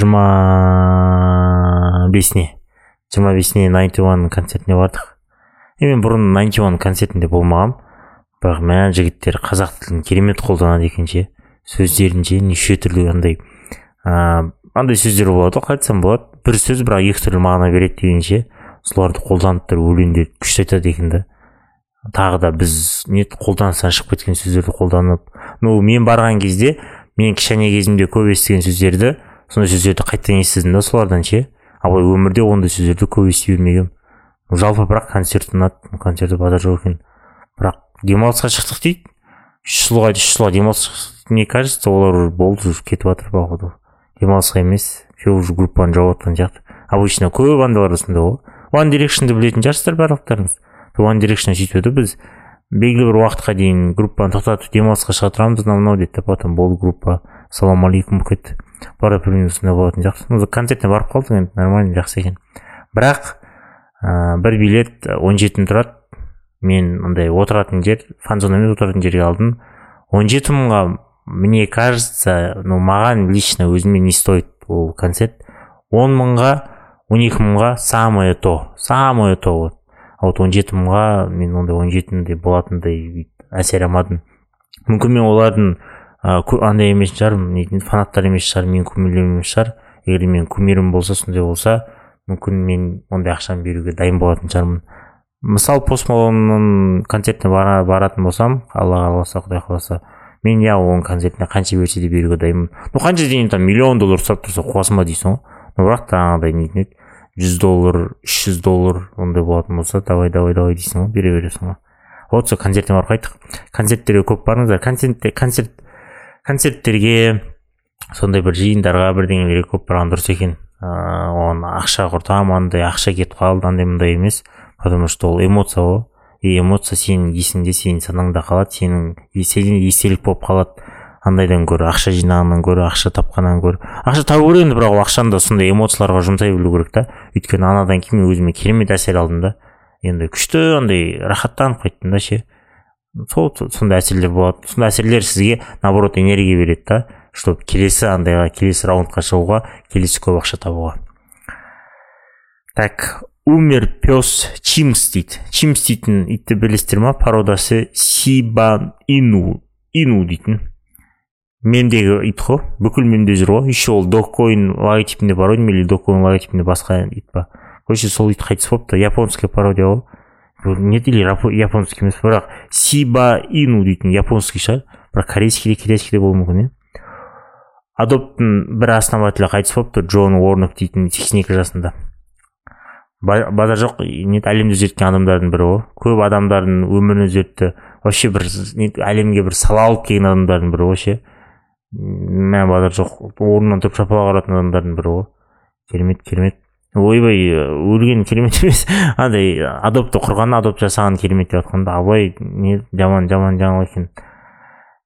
жиырма бесіне жиырма бесіне найнти уан концертіне бардық. Е мен бұрын найнти уан концертінде болмағанмын бірақ мә жігіттер қазақ тілін керемет қолданады екен ше сөздерін ше неше түрлі андай ыыы андай сөздер болады ғой айтсам болады. Бір сөз бірақ екі түрлі мағына береді деген ше соларды қолданып тұр өлеңдерді күшті айтады екен да. Тағы да біз не қолданыстан шығып кеткен сөздерді қолданып ну мен барған кезде мен кішкене кезімде көп естіген сөздерді сондай сөздерді қайтадан естідім да солардан ше? Ал былай өмірде ондай сөздерді көп ести бермегенмін жалпы бірақ концерт ұнады концерті базар жоқ екен. Бірақ демалысқа шықтық дейді үш жылға үш жылға демалыс мне кажется олар уже болды уже кетіп жатыр походу. Демалысқа емес все уже группаны жауып жатқан сияқты. Обычно көп андайлар сондай ғой. One directionды білетін шығарсыздар барлықтарыңыз one direction сөйтіп еді біз белгілі бір уақытқа дейін группаны тоқтатып демалысқа шыға тұрамыз мынау мынау деді потом болды группа. Ассалаумағалейкум болып кетті бара примерно сондай болатын ну концертіне барып қалдық енді нормально жақсы екен. Бірақ ә, бір билет он жеті тұрады. Мен андай отыратын жер фан зона емес отыратын жерге алдым. Он жеті мыңға мне кажется ну маған лично өзіме не стоит ол концерт. Он мыңға он екі мыңға самое то самое то вот. А вот он жеті мыңға мен ондай он жетінде болатындай әсер алмадым. Мүмкін мен олардың андай емес шығармын фанаттар емес шығар менің кумирлерім емес шығар. Егер менің кумирім болса сондай болса мүмкін мен ондай ақшаны беруге дайын болатын шығармын. Мысалы пост малонның концертіне бара, баратын болсам алла қаласа құдай қаласа мен иә оның концертіне қанша берсе де беруге дайынмын ну қанша дейін там миллион доллар сұрап тұрса қуасың ба дейсің ғой? Но бірақ жаңағыдай нетін еді жүз доллар үш жүз доллар ондай болатын болса давай давай давай дейсің ғой бере бересің ғой. Вот сол концертіне барып қайттық. Концерттерге көп барыңыздар. Концерт концерт концерттерге сондай бір жиындарға бірдеңелерге көп барған дұрыс екен. Ыыы оған ақша құртамын андай ақша кетіп қалды андай мындай емес. Потому что ол эмоция ғой. И эмоция сенің есіңде сенің санаңда қалады сенің естелік болып қалады. Андайдан гөрі ақша жинағаннан гөрі ақша тапқаннан гөрі. Ақша табу керек енді бірақ ол ақшаны да сондай эмоцияларға жұмсай білу керек та. Өйткені анадан кейін мен өзіме керемет әсер алдым да. Енді күшті андай рахаттанып қайттым да ше. Сол сондай әсерлер болады. Сондай әсерлер сізге наоборот энергия береді да чтобы келесі андайға келесі раундқа шығуға келесі көп ақша табуға. Так умер пес чимс дейді чимс дейтін итті білесіздер ма? Породасы сиба ину ину дейтін. Мемдегі ит қой. Бүкіл мемде жүр ғой. Еще ол доккоин логотипінде бар ғой. Или доккоин логотипінде басқа ит па? Короче сол ит қайтыс болыпты. Японский пародия ғой нет или японский емес бірақ сиба ину дейтін японский шығар бірақ корейский де китайский де болуы мүмкін иә адоптың бір основателі қайтыс болыпты джон уорнок дейтін сексен екі жасында базар жоқ не әлемді өзгерткен адамдардың бірі ғой көп адамдардың өмірін өзгертті вообще бір әлемге бір сала алып келген адамдардың бірі ғой ше мә базар жоқ орнынан тұрып шапалақ ұратын адамдардың бірі ғой керемет керемет. Ойбай өлген керемет емес. Андай адопты құрған адопт жасаған керемет деп жатқанда абай не жаман жаман жаңалық екен.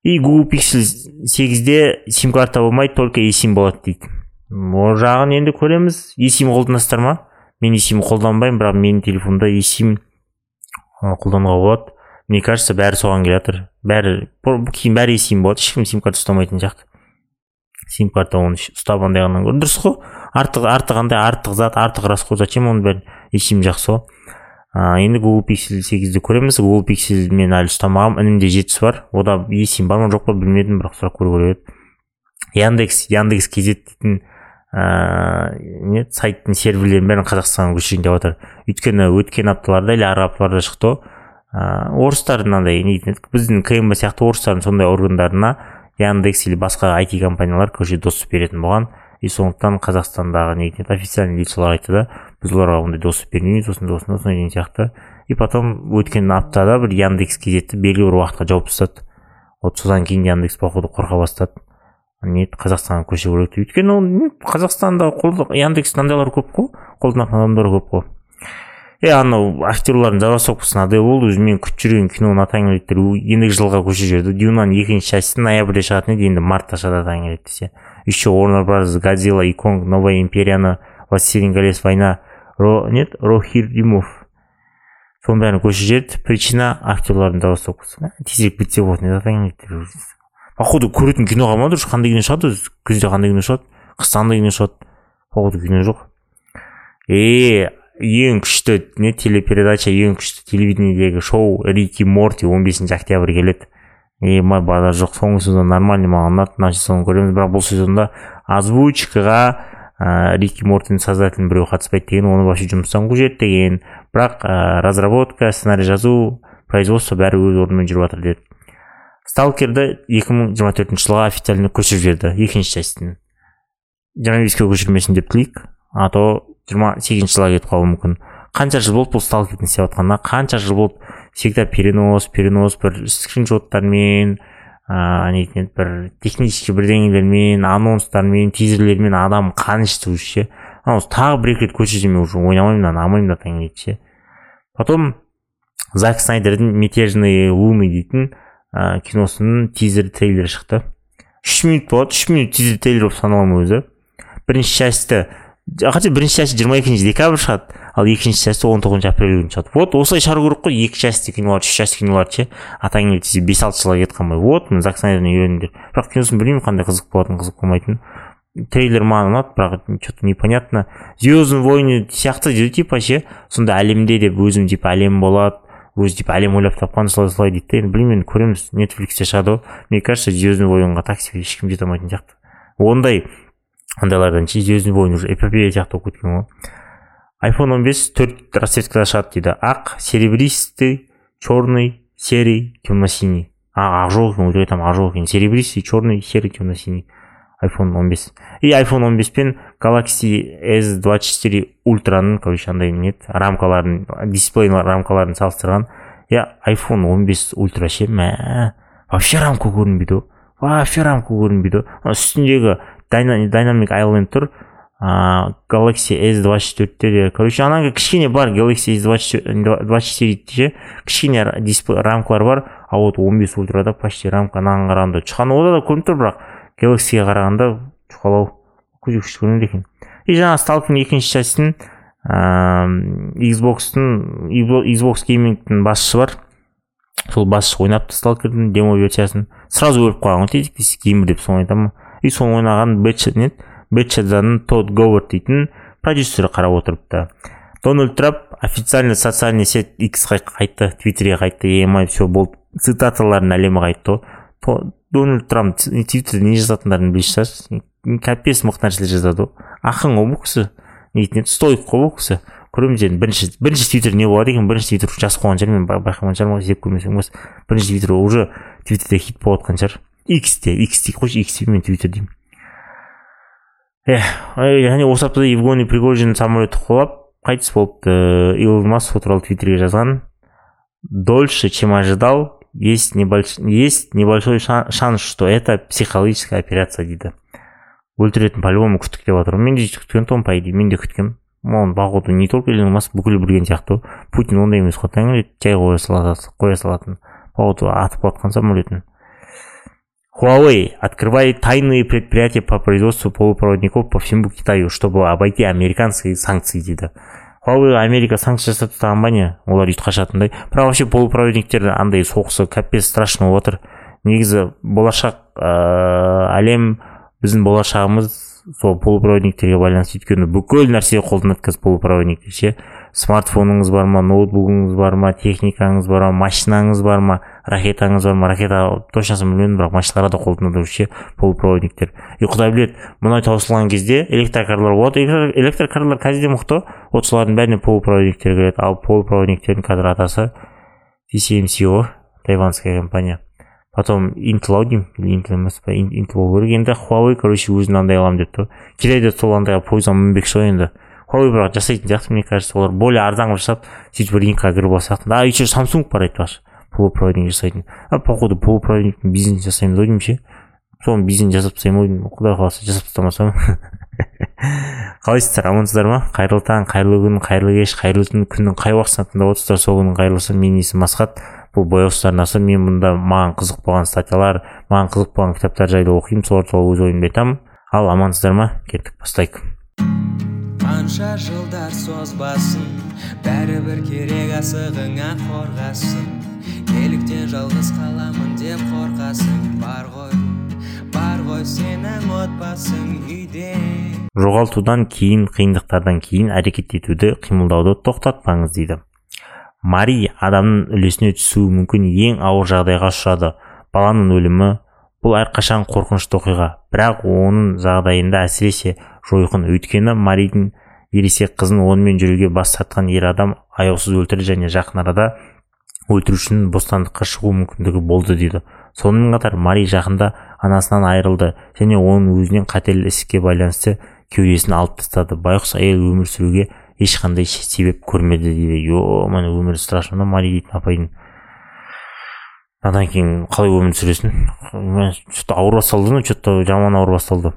И google pixel сегізде сим карта болмайды только есим болады дейді. Ол жағын енді көреміз. есим қолданасыздар ма? Мен есим қолданбаймын бірақ менің телефонымда есим қолдануға болады. Мне кажется бәрі соған келе жатыр бәрі кейін бәрі есим болады. Ешкім сим карта ұстамайтын сияқты. Сим карта оны ұстап андай қылғаннан гөрі дұрыс қой. Артық артық андай артық зат артық расход зачем оның бәрін есим жақсы ғой. Енді google pixel сегізді көреміз. Google pixel мен әлі ұстамағанмын інімде жетісі бар. Ода есим бар ма жоқ па білмедім бірақ сұрап көру керек еді яндекс яндекс kz дейтін ыыы не сайттың серверлерін бәрін қазақстанға көшірейін деп жатыр. Өйткені өткен апталарда или арғы апталарда шықты ғой. Ыыы орыстар мынандай не біздің кмб сияқты орыстардың сондай органдарына яндекс или басқа айти компаниялар короче доступ беретін болған. И сондықтан қазақстандағы не официальный лицалар айтты да біз оларға ондай доступ бермейміз осындай осындай осындай деген сияқты. И потом өткен аптада бір яндекс кезетті белгілі бір уақытқа жауып тастады. Вот содан кейін яндекс походу қорқа бастады. Не қазақстанға көше керек деп өйткені ол қазақстанда яндекс андайлар көп қой қолданатын адамдар көп қой. Е анау актерлардың забастовкасы мынадай болды өзі мен күтіп жүрген киноны әңгімелеттер ендігі жылға көшіп жіберді дюнаның екінші частьсі ноябрьде шығатын еді енді мартта шығады әңгімеледі десе еще warner bros. Годзилла и конг новая империяны властелин колец война ро нет рохирдимов. Соның бәрін көшіп жіберді причина актерлардың забастовкасы тезірек бітсе аты әңгімеледі походу көретін кино қалмады уже қандай кино шығады өзі? Күзде қандай кино шығады? Қыстанда кино шығады? Походу кино жоқ. Е ең күшті не телепередача ең күшті телевидениедегі шоу рики морти 15 октябрь келеді. Май базар жоқ соңғы сезон нормальный маған ұнады мына сезонын көреміз. Бірақ бұл сезонда озвучкаға ә, рики мортидің создателінің біреуі қатыспайды деген оны вообще жұмыстан қуып деген. Бірақ ә, разработка сценарий жазу производство бәрі өз орнымен жүріп жатыр деді. Сталкерді 2024 жылға официально көшіріп жіберді екінші частін жиырма беске көшірмесін деп тілейік а то жиырма сегізінші жылға кетіп қалуы мүмкін. Қанша жыл болды бұл сталкердің істеп жатқанына қанша жыл болды? Всегда перенос перенос бір скриншоттармен ыыы нетін бір технический бірдеңелермен анонстармен тизерлермен адам ішті уже ше. Анау тағы бір екі рет көшірсе мен уже ойнамаймын мынаны алмаймын дейді ше. Потом зак снайдердің мятежные луны дейтін ә, киносының тизер трейлері шықты. Үш минут болады. Үш минут тизер трейлер болып саналамын өзі. Бірінші частьті хотя бірінші часть жиырма екінші декабрь шығады ал екінші часть он тоғызыншы апрель күні шығады вот осылай шығару керек қой. Екі частьте кинолар үш часть киноларды ше атаң келді десе бес алты жылға кетіп қалмай. Вот міне зак снайдерден үйреніңдер. Бірақ киносын білмеймін қандай қызық болатынын қызық болмайтынын. Трейлер маған ұнады бірақ че то непонятно. Звездный войны сияқты типа ше. Сонда әлемде деп өзім типа әлем болады. Өзі типа әлем ойлап тапқан солай солай дейді да енді білмеймін енді көреміз. Нетфликсте шығады ғой мне кажется звездный войнға так себе ешкім жете алмайтын сияқты. Ондай андайлардан ше войны уже эпопея сияқты болып кеткен ғой айфон он бес төрт расцветкада шығады дейді. Ақ серебристый черный серый темно синий а ақ жоқ екен өтірік айтамын ақ жоқ екен серебристый черный серый темно синий iPhone 15 и iPhone 15 пен Galaxy S24 ультраның короче андай не рамкаларын дисплей рамкаларын салыстырған иә iPhone 15 ультра ше мә вообще рамка көрінбейді ғой вообще рамка көрінбейді ғой үстіндегі дайнамик айленд тұр. Ыыы Galaxy S24-те де короче анағы кішкене бар Galaxy S24 ше кішкене дисплей рамкалар бар. А вот 15 ультрада почти рамка анаған қарағанда ұшқаны ода да көрініп тұр бірақ галаксиға қарағанда жұқалау өте күшті көрінеді екен. И жаңағы сталкердің екінші частін ыыы xboxтың xbox геймингтің басшысы бар. Сол басшы ойнапты сталкердің демо версиясын сразу өліп қалған ғой тезик геймер деп соны айтамын. И соны ойнаған не бетчаданың тодд говард дейтін продюсері қарап отырыпты. Дональд трамп официально социальный сеть иксқа қайтты твиттерге қайтты емай все болды. Цитаталардың әлемі қайтты. Ғой дональд трамп твиттерде не жазатындарын біле шығарсыз капец мықты нәрселер жазады. Ғой ақын ғой бұл кісі. Нетін стоик қой бұл кісі. Көреміз енді бірінші бірінші твиттер не болады екен? Бірінші твиттер жазып қойған шығар мен байқамаған шығармын іздеп көрмесем бірінші твиттер уже твиттерде хит болып жатқан шығар. Икс дей қойшы мен твиттер деймін иә және осы аптада евгений пригожин самолеті құлап қайтыс болыпты илон маск туралы твиттерге жазған дольше чем ожидал есть, небольш... есть небольшой шанс, что это психологическая операция дейді өлтіретін по любому күттік деп жатыр мен де күткен тұғым по идее мен де күткенмін оны походу не только илон маск бүкіл білген сияқты путин ондай емес қой тәңір жай қоя салатын походу атып жатқан самолетін Huawei открывает тайные предприятия по производству полупроводников по всему Китаю, чтобы обойти американские санкции дейді huawei америка санкция жасап тастаған ба не олар үйтіп қашатындай. Бірақ вообще полупроводниктер андай соғысы капец страшно жатыр негізі болашақ ыыы әлем біздің болашағымыз сол полупроводниктерге байланысты. Өйткені бүкіл нәрсе қолданады қазір полупроводниктер ше смартфоныңыз бар ма ноутбугыңыз бар ма техникаңыз бар ма машинаңыз бар ма ракетаңыз бар ма ракета точносын білмедім бірақ машиналарда қолданады ше полупроводниктер. И құдай біледі мұнай таусылған кезде электрокарлар болады. Электрокарлар қазір де мықты. Вот солардың бәріне полупроводниктер кіреді. Ал полупроводниктердің қазір атасы TSMC ғой тайваньская компания. Потом интл ау деймін интл емес па интл болу керек. Енді хуавей короче өзін андай аламын деп тұр. Китайда сол андайға пойызға мінбекші ғой енді. Хуавей бірақ жасайтын сияқты мне кажется. Олар более арзан қылып жасап сөйтіп рынокқа кіріп алса. Сияқты а еще самсунг бар айтпақшы. Полупроводник жасайтын. А походу полупроводниктің бизнес жасаймыз ау деймін ше. Соны бизнес жасап тастаймын ау деймін. Құдай қаласа жасап тастамасам. Қалайсыздар амансыздар ма? Қайырлы таң қайырлы күн қайырлы кеш қайырлы түн. Күннің қай уақытысында тыңдап отырсыздар? Сол күннің қайырлысы. Менің есімім асхат. Бұл бояусыз арнасы мен мұнда маған қызық болған статьялар маған қызық болған кітаптар жайлы оқимын. Солар туралы өз ойымды айтамын. Ал амансыздар ма? Кеттік бастайық. Қанша жылдар созбасын бәрібір керек асығыңа қорғасын. Неліктен жалғыз қаламын деп қорқасың. Бар ғой бар ғой сенің отбасың үйде. Жоғалтудан кейін қиындықтардан кейін әрекет етуді қимылдауды тоқтатпаңыз дейді. Мари адамның үлесіне түсуі мүмкін ең ауыр жағдайға ұшырады. Баланың өлімі бұл әрқашан қорқынышты оқиға. Бірақ оның жағдайында әсіресе жойқын өйткені маридің ересек қызын онымен жүруге бас тартқан ер адам аяусыз өлтірді және жақын арада өлтірушінің бостандыққа шығу мүмкіндігі болды дейді. Сонымен қатар мари жақында анасынан айырылды және оның өзінен қатерлі ісікке байланысты кеудесін алып тастады. Байғұс әйел өмір сүруге ешқандай себеп көрмеді дейді. Е міне өмірі страшно да мари дейтін апайдың. Одан кейін қалай өмір сүресің? То ауыр басталды че то жаман ауыр басталды.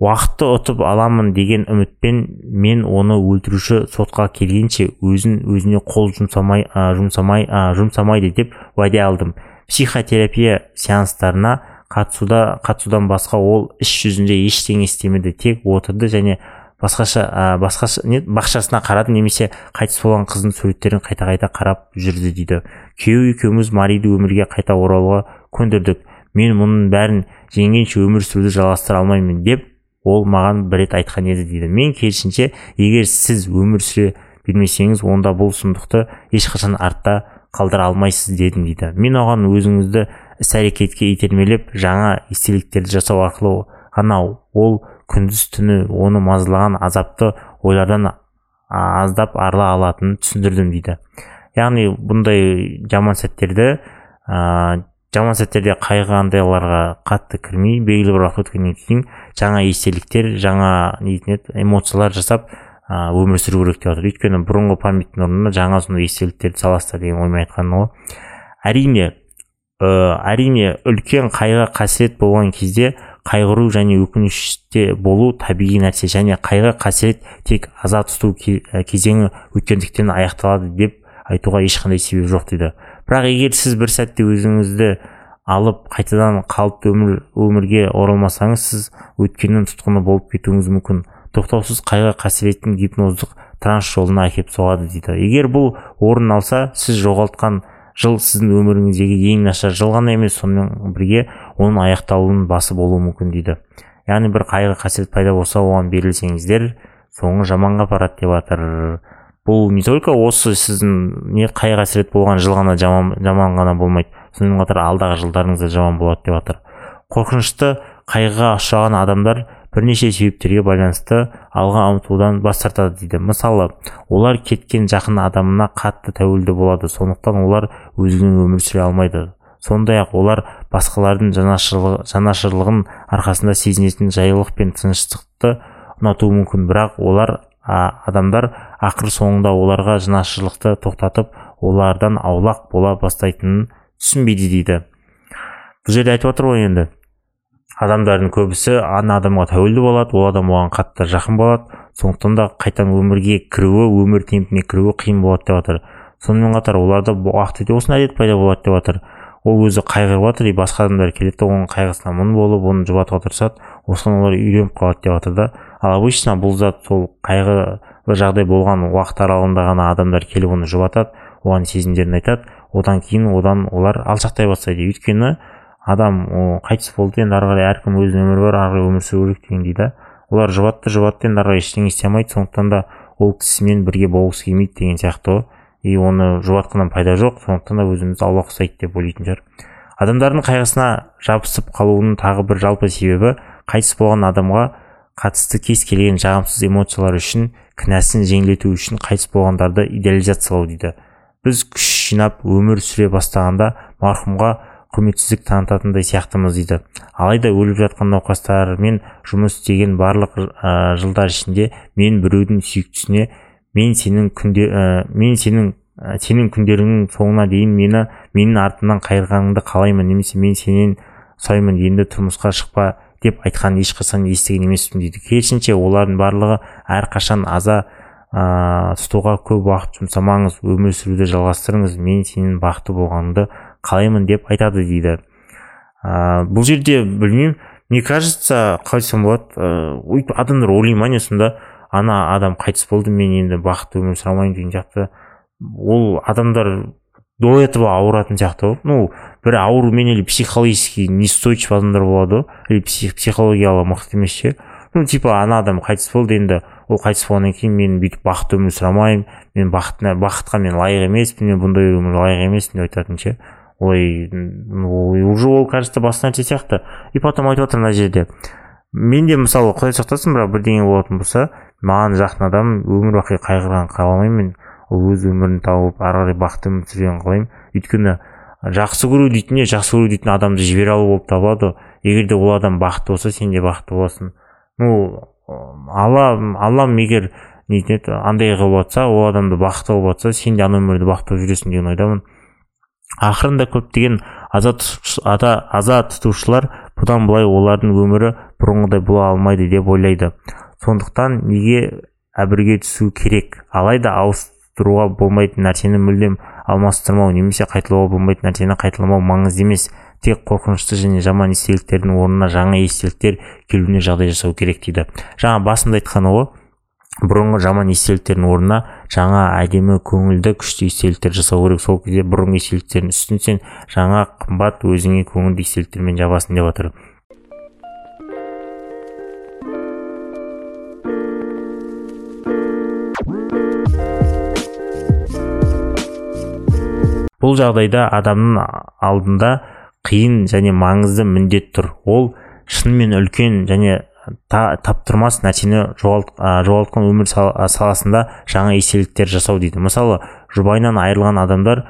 Уақытты ұтып аламын деген үмітпен мен оны өлтіруші сотқа келгенше өзін өзіне қол жұмсамай ә, жұмсамай ә, жұмсамайды деп уәде алдым. Психотерапия сеанстарына қатысуда қатысудан басқа ол іс жүзінде ештеңе істемеді тек отырды және басқаша ә, басқаша не бақшасына қарады немесе қайтыс болған қыздың суреттерін қайта қайта қарап жүрді дейді. Күйеу екеуміз мариді өмірге қайта оралуға көндірдік. Мен мұның бәрін жеңгенше өмір сүруді жалғастыра алмаймын деп ол маған бір рет айтқан еді дейді. Мен керісінше егер сіз өмір сүре бермесеңіз онда бұл сұмдықты ешқашан артта қалдыра алмайсыз дедім дейді. Мен оған өзіңізді іс әрекетке итермелеп жаңа естеліктерді жасау арқылы ғана ол күндіз түні оны мазалаған азапты ойлардан аздап арыла алатынын түсіндірдім дейді. Яғни бұндай жаман сәттерді жаман сәттерде қайғығандайларға қатты кірмей белгілі бір уақыт өткеннен кейін жаңа естеліктер жаңа нетін еді эмоциялар жасап өмір сүру керек деп жатыр өйткені бұрынғы памяттің орнына жаңа сондай естеліктерді саласыздар деген оймен айтқаным ғой әрине ә, әрине үлкен қайғы қасірет болған кезде қайғыру және өкініште болу табиғи нәрсе және қайғы қасірет тек аза тұту кезеңі өткендіктен аяқталады деп айтуға ешқандай себеп жоқ дейді. Бірақ егер сіз бір сәтте өзіңізді алып қайтадан қалыпты өмір өмірге оралмасаңыз сіз өткеннің тұтқыны болып кетуіңіз мүмкін. Тоқтаусыз қайғы қасіреттің гипноздық транс жолына әкеп соғады дейді. Егер бұл орын алса сіз жоғалтқан жыл сіздің өміріңіздегі ең нашар жыл ғана емес сонымен бірге оның аяқталуының басы болуы мүмкін дейді. Яғни бір қайғы қасірет пайда болса оған берілсеңіздер соңы жаманға апарады деп жатыр бұл не только осы сіздің не қай қасірет болған жыл ғана жаман, жаман ғана болмайды. Сонымен қатар алдағы жылдарыңыз да жаман болады деп жатыр қорқынышты қайғыға ұшыраған адамдар бірнеше себептерге байланысты алға ұмтылудан бас тартады дейді. Мысалы олар кеткен жақын адамына қатты тәуелді болады. Сондықтан олар өзінің өмір сүре алмайды. Сондай ақ олар басқалардың жанашырлығын арқасында сезінетін жайлылық пен тыныштықты ұнатуы мүмкін. Бірақ олар адамдар ақыр соңында оларға жанашырлықты тоқтатып олардан аулақ бола бастайтынын түсінбейді дейді. Бұл жерде айтып отыр ғой енді. Адамдардың көбісі ана адамға тәуелді болады ол адам оған қатты жақын болады. Сондықтан да қайтадан өмірге кіруі өмір темпіне кіруі қиын болады деп жатыр сонымен қатар оларда уақыт өте осындай әдет пайда болады деп жатыр ол өзі қайғырып жатыр и басқа адамдар келеді оның қайғысына мұң болып оны жұбатуға тырысады осыған олар үйреніп қалады деп жатыр да. Ал обычно бұл зат сол қайғылы жағдай болған уақыт аралығында ғана адамдар келіп оны жұбатады оған сезімдерін айтады. Одан кейін одан олар алшақтай бастайды. Өйткені адам қайтыс болды енді ары қарай әркім өзінің өмірі бар ары қарай өмір сүру керек дегендей да олар жұбатты жұбатты енді ары қарай ештеңе істей алмайды. Сондықтан да ол кісімен бірге болғысы келмейді деген сияқты ғой. И оны жұбатқаннан пайда жоқ. Сондықтан да өзімізді аулақ ұстайды деп ойлайтын шығар. Адамдардың қайғысына жабысып қалуының тағы бір жалпы себебі қайтыс болған адамға қатысты кез келген жағымсыз эмоциялар үшін кінәсін жеңілдету үшін қайтыс болғандарды идеализациялау дейді. Біз күш жинап өмір сүре бастағанда марқұмға құрметсіздік танытатындай сияқтымыз дейді. Алайда өліп жатқан науқастармен жұмыс істеген барлық ә, жылдар ішінде мен біреудің сүйіктісіне мен сенің күнде ә, мен сенің ә, сенің күндеріңнің соңына дейін мені менің артымнан қайырғаныңды қалаймын немесе мен сенен сұраймын енді тұрмысқа шықпа деп айтқанын ешқашан естіген емеспін дейді. Керісінше олардың барлығы әрқашан аза ә, тұтуға көп уақыт жұмсамаңыз өмір сүруді жалғастырыңыз мен сенің бақытты болғаныңды қалаймын деп айтады дейді. Ә, бұл жерде білмеймін мне кажется қалай айтсам болады ә, адамдар ойлай ма не сонда ана адам қайтыс болды мен енді бақытты өмір сүре алмаймын деген сияқты. Ол адамдар до этого ауыратын сияқты ғой. Ну бір аурумен или психологически неустойчив адамдар болады ғой или психологиялы мықты емес ше? Ну типа ана адам қайтыс болды енді ол қайтыс болғаннан кейін мен бүйтіп бақытты өмір сүре мен бақытына бақытқа мен лайық емеспін мен бұндай өмір лайық емеспін деп айтатын ше? Ой уже ол кажется басқа нәрсе сияқты. И потом айтып жатыр мына жерде. Менде мысалы құдай сақтасын бірақ бірдеңе болатын болса маған жақын адам өмір бақи қайғырғанын қаламаймын ол өз өмірін тауып ары қарай бақытты өмір сүргенін қалаймын өйткені жақсы көру дейтін не жақсы көру дейтін адамды жібере алу болып табылады егер де ол адам бақытты болса сен де бақытты боласың. Ну алла аллам егер нетін андай қылып жатса ол адамды бақытты қылып жатса сен де ана өмірде бақытты болып жүресің деген ойдамын. Ақырында көптеген аза, ата, аза тұтушылар бұдан былай олардың өмірі бұрынғыдай бола алмайды деп ойлайды. Сондықтан неге әбірге түсу керек? Алайда ауыстыруға болмайтын нәрсені мүлдем алмастырмау немесе қайталауға болмайтын нәрсені қайталамау маңызды емес. Тек қорқынышты және жаман естеліктердің орнына жаңа естеліктер келуіне жағдай жасау керек дейді. Жаңа басында айтқаны ғой бұрынғы жаман естеліктердің орнына жаңа әдемі көңілді күшті естеліктер жасау керек. Сол кезде бұрынғы естеліктердің үстін сен жаңа қымбат өзіңе көңілді естеліктермен жабасың деп жатыр бұл жағдайда адамның алдында қиын және маңызды міндет тұр. Ол шынымен үлкен және та, таптырмас нәрсені жоғалт, жоғалтқан өмір саласында жаңа естеліктер жасау дейді. Мысалы жұбайынан айырылған адамдар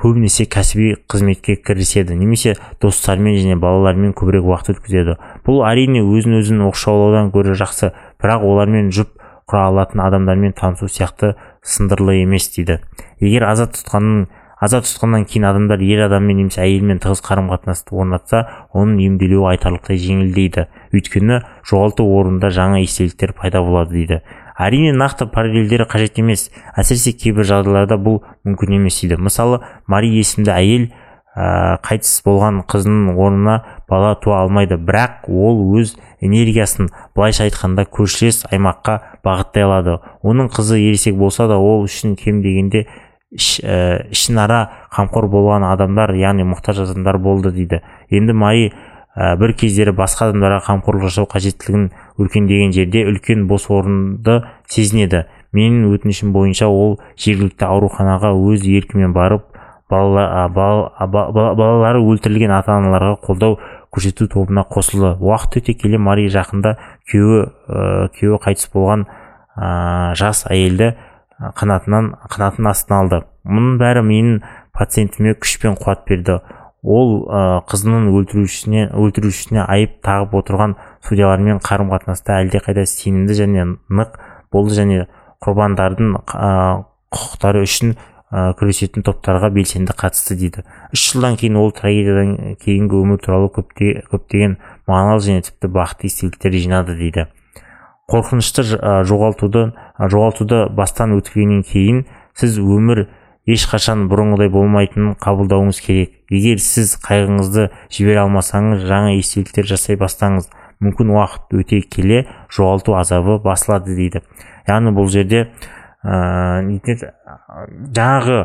көбінесе кәсіби қызметке кіріседі немесе достарымен және балаларымен көбірек уақыт өткізеді. Бұл әрине өзін өзін оқшаулаудан гөрі жақсы бірақ олармен жұп құра алатын адамдармен танысу сияқты сындырлы емес дейді. Егер аза тұтқанның аза тұтқаннан кейін адамдар ер адаммен немесе әйелмен тығыз қарым қатынасты орнатса оның емделуі айтарлықтай жеңілдейді. Өйткені жоғалту орнында жаңа естеліктер пайда болады дейді. Әрине нақты параллельдер қажет емес. Әсіресе кейбір жағдайларда бұл мүмкін емес дейді. Мысалы мари есімді әйел ә, қайтыс болған қызының орнына бала туа алмайды. Бірақ ол өз энергиясын былайша айтқанда көршілес аймаққа бағыттай алады. Оның қызы ересек болса да ол үшін кем дегенде ішінара қамқор болған адамдар яғни мұқтаж адамдар болды дейді. Енді мари ә, бір кездері басқа адамдарға қамқорлық жасау қажеттілігін өркендеген жерде үлкен бос орынды сезінеді. Менің өтінішім бойынша ол жергілікті ауруханаға өз еркімен барып балалары өлтірілген ата аналарға қолдау көрсету тобына қосылды. Уақыт өте келе мари жақында күйеуі күйеуі қайтыс болған жас әйелді қанатынан қанатын астына алды. Мұның бәрі менің пациентіме күш пен қуат берді. Ол ә, қызының өлтірушісіне өлтірушісіне айып тағып отырған судьялармен қарым қатынаста әлдеқайда сенімді және нық болды және құрбандардың ә, құқықтары үшін ә, күресетін топтарға белсенді қатысты дейді. Үш жылдан кейін ол трагедиядан кейінгі өмір туралы көптеген мағыналы және тіпті бақытты естеліктер жинады дейді. Қорқынышты жоғалтуды жоғалтуды бастан өткеннен кейін сіз өмір ешқашан бұрынғыдай болмайтынын қабылдауыңыз керек. Егер сіз қайғыңызды жібере алмасаңыз жаңа естеліктер жасай бастаңыз мүмкін уақыт өте келе жоғалту азабы басылады дейді. Яғни бұл жерде ыыы жаңағы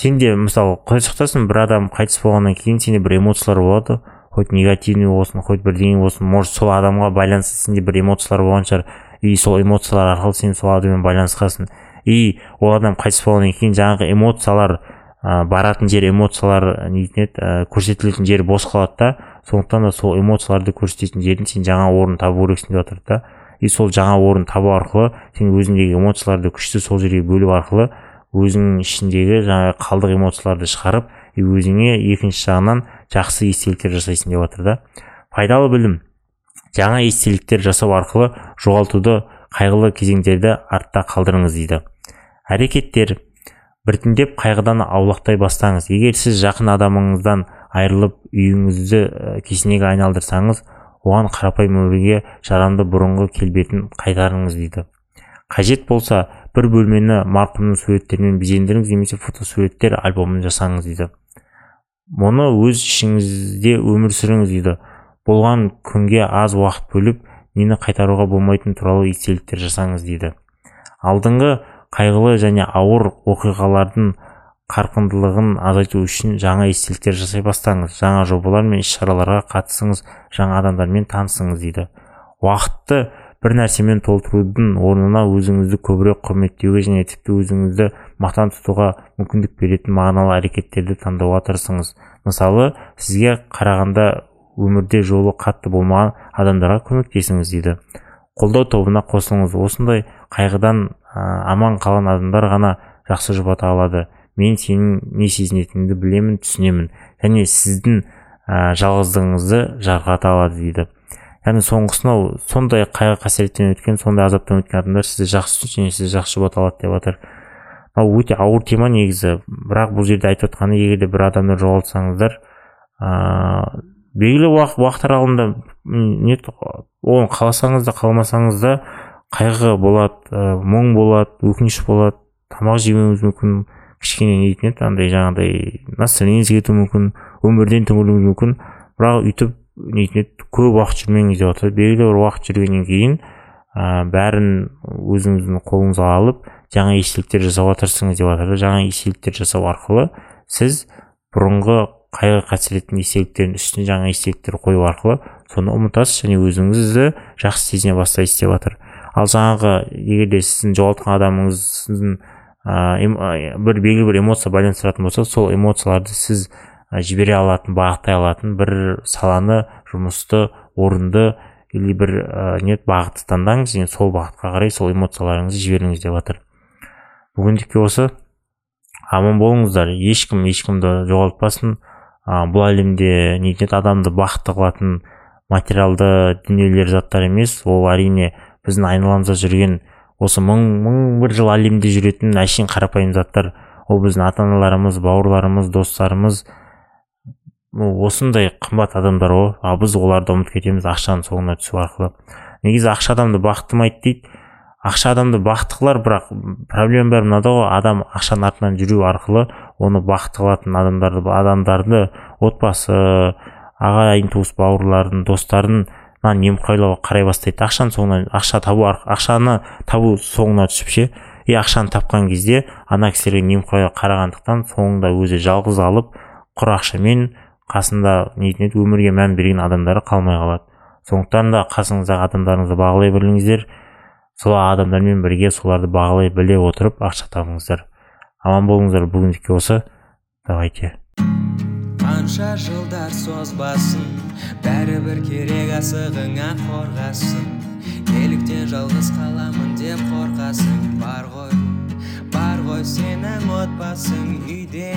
сенде мысалы құдай сақтасын бір адам қайтыс болғаннан кейін сенде бір эмоциялар болады хоть негативный болсын хоть бірдеңе болсын. Может сол адамға байланысты сенде бір эмоциялар болған шығар. И сол эмоциялар арқылы сен сол адаммен байланысқансың. И ол адам қайтыс болғаннан кейін жаңағы эмоциялар ә, баратын жер эмоциялар нетін еді ә, көрсетілетін жер бос қалады да. Сондықтан да сол эмоцияларды көрсететін жердің сен жаңа орын табу керексің деп жатыр да. И сол жаңа орын табу арқылы сен өзіңдегі эмоцияларды күшті сол жерге бөлу арқылы өзіңнің ішіндегі жаңағы қалдық эмоцияларды шығарып и өзіңе екінші жағынан жақсы естеліктер жасайсың деп жатыр да. Пайдалы білім. Жаңа естеліктер жасау арқылы жоғалтуды қайғылы кезеңдерді артта қалдырыңыз дейді. Әрекеттер біртіндеп қайғыдан аулақтай бастаңыз. Егер сіз жақын адамыңыздан айырылып үйіңізді кесенеге айналдырсаңыз оған қарапайым өмірге жарамды бұрынғы келбетін қайтарыңыз дейді. Қажет болса бір бөлмені марқұмның суреттерімен безендіріңіз немесе фотосуреттер альбомын жасаңыз дейді. Мұны өз ішіңізде өмір сүріңіз дейді. Болған күнге аз уақыт бөліп нені қайтаруға болмайтын туралы естеліктер жасаңыз дейді. Алдыңғы қайғылы және ауыр оқиғалардың қарқындылығын азайту үшін жаңа естеліктер жасай бастаңыз жаңа жобалар мен іс шараларға қатысыңыз жаңа адамдармен танысыңыз дейді. Уақытты бір нәрсемен толтырудың орнына өзіңізді көбірек құрметтеуге және тіпті өзіңізді мақтан тұтуға мүмкіндік беретін мағыналы әрекеттерді таңдауға тырысыңыз. Мысалы сізге қарағанда өмірде жолы қатты болмаған адамдарға көмектесіңіз дейді. Қолдау тобына қосылыңыз. Осындай қайғыдан аман қалған адамдар ғана жақсы жұбата алады. Мен сенің не сезінетініңді білемін түсінемін. Және сіздің ә, жалғыздығыңызды жарқырата алады дейді. Яғни соңғысынау сондай қайғы қасіреттен өткен сондай азаптан өткен адамдар сізді жақсы түсінеді және сізді жақсы жұбата алады деп жатыр мынау өте ауыр тема негізі. Бірақ бұл жерде айтып отқаны егер де бір адамды жоғалтсаңыздар ыыы белгілі уақыт уақыт аралығында не оны қаласаңыз да қаламасаңыз да қайғы болады ә, мұң болады өкініш болады тамақ жемеуіңіз мүмкін кішкене не дейтін еді андай жаңағыдай настроениеңіз кетуі мүмкін өмірден түңілуіңіз мүмкін бірақ өйтіп дейтін еді көп уақыт жүрмеңіз деп жатыр белгілі бір уақыт жүргеннен кейін ә, бәрін өзіңіздің қолыңызға алып жаңа естеліктер жасауға тырысыңыз деп жатыр жаңа естеліктер жасау арқылы сіз бұрынғы қайғы қасіреттің естеліктерінің үстіне жаңа естеліктер қою арқылы соны ұмытасыз және өзіңізді жақсы сезіне бастайсыз деп жатыр ал жаңағы егер де сіздің жоғалтқан адамыңыздың бір белгілі бір эмоция байланыстыратын болса сол эмоцияларды сіз жібере алатын бағыттай алатын бір саланы жұмысты орынды или бір ә, не бағытты таңдаңыз және сол бағытқа қарай сол эмоцияларыңызды жіберіңіз деп жатыр бүгіндікке осы аман болыңыздар. Ешкім ешкімді жоғалтпасын. Ә, бұл әлемде не адамды бақытты қылатын материалды дүниелер заттар емес ол әрине біздің айналамызда жүрген осы мың мың бір жыл әлемде жүретін әшейін қарапайым заттар. Ол біздің ата аналарымыз бауырларымыз достарымыз осындай қымбат адамдар ғой ал біз оларды ұмытып кетеміз ақшаның соңына түсу арқылы. Негізі ақша адамды бақыттымайды дейді. Ақша адамды бақытты қылар бірақ проблема бәрі мынада ғой адам ақшаның артынан жүру арқылы оны бақытты қылатын адамдарды адамдарды отбасы ағайын туыс бауырларын достарын немқұрайлауға қарай бастайды. Ақшаның соңынан ақша табу ақшаны табу соңына түсіп ше? И ақшаны тапқан кезде ана кісілерге немқұрайлы қарағандықтан соңында өзі жалғыз алып құр ақшамен қасында нетін еді? өмірге мән берген адамдары қалмай қалады. Сондықтан да қасыңыздағы адамдарыңызды бағалай біліңіздер. Сол адамдармен бірге соларды бағалай біле отырып ақша табыңыздар. Аман болыңыздар бүгіндікке осы. Давайте. Қанша жылдар созбасын бәрібір керек асығыңа қорғасын. Неліктен жалғыз қаламын деп қорқасың бар ғой бар ғой сенің отбасың үйде.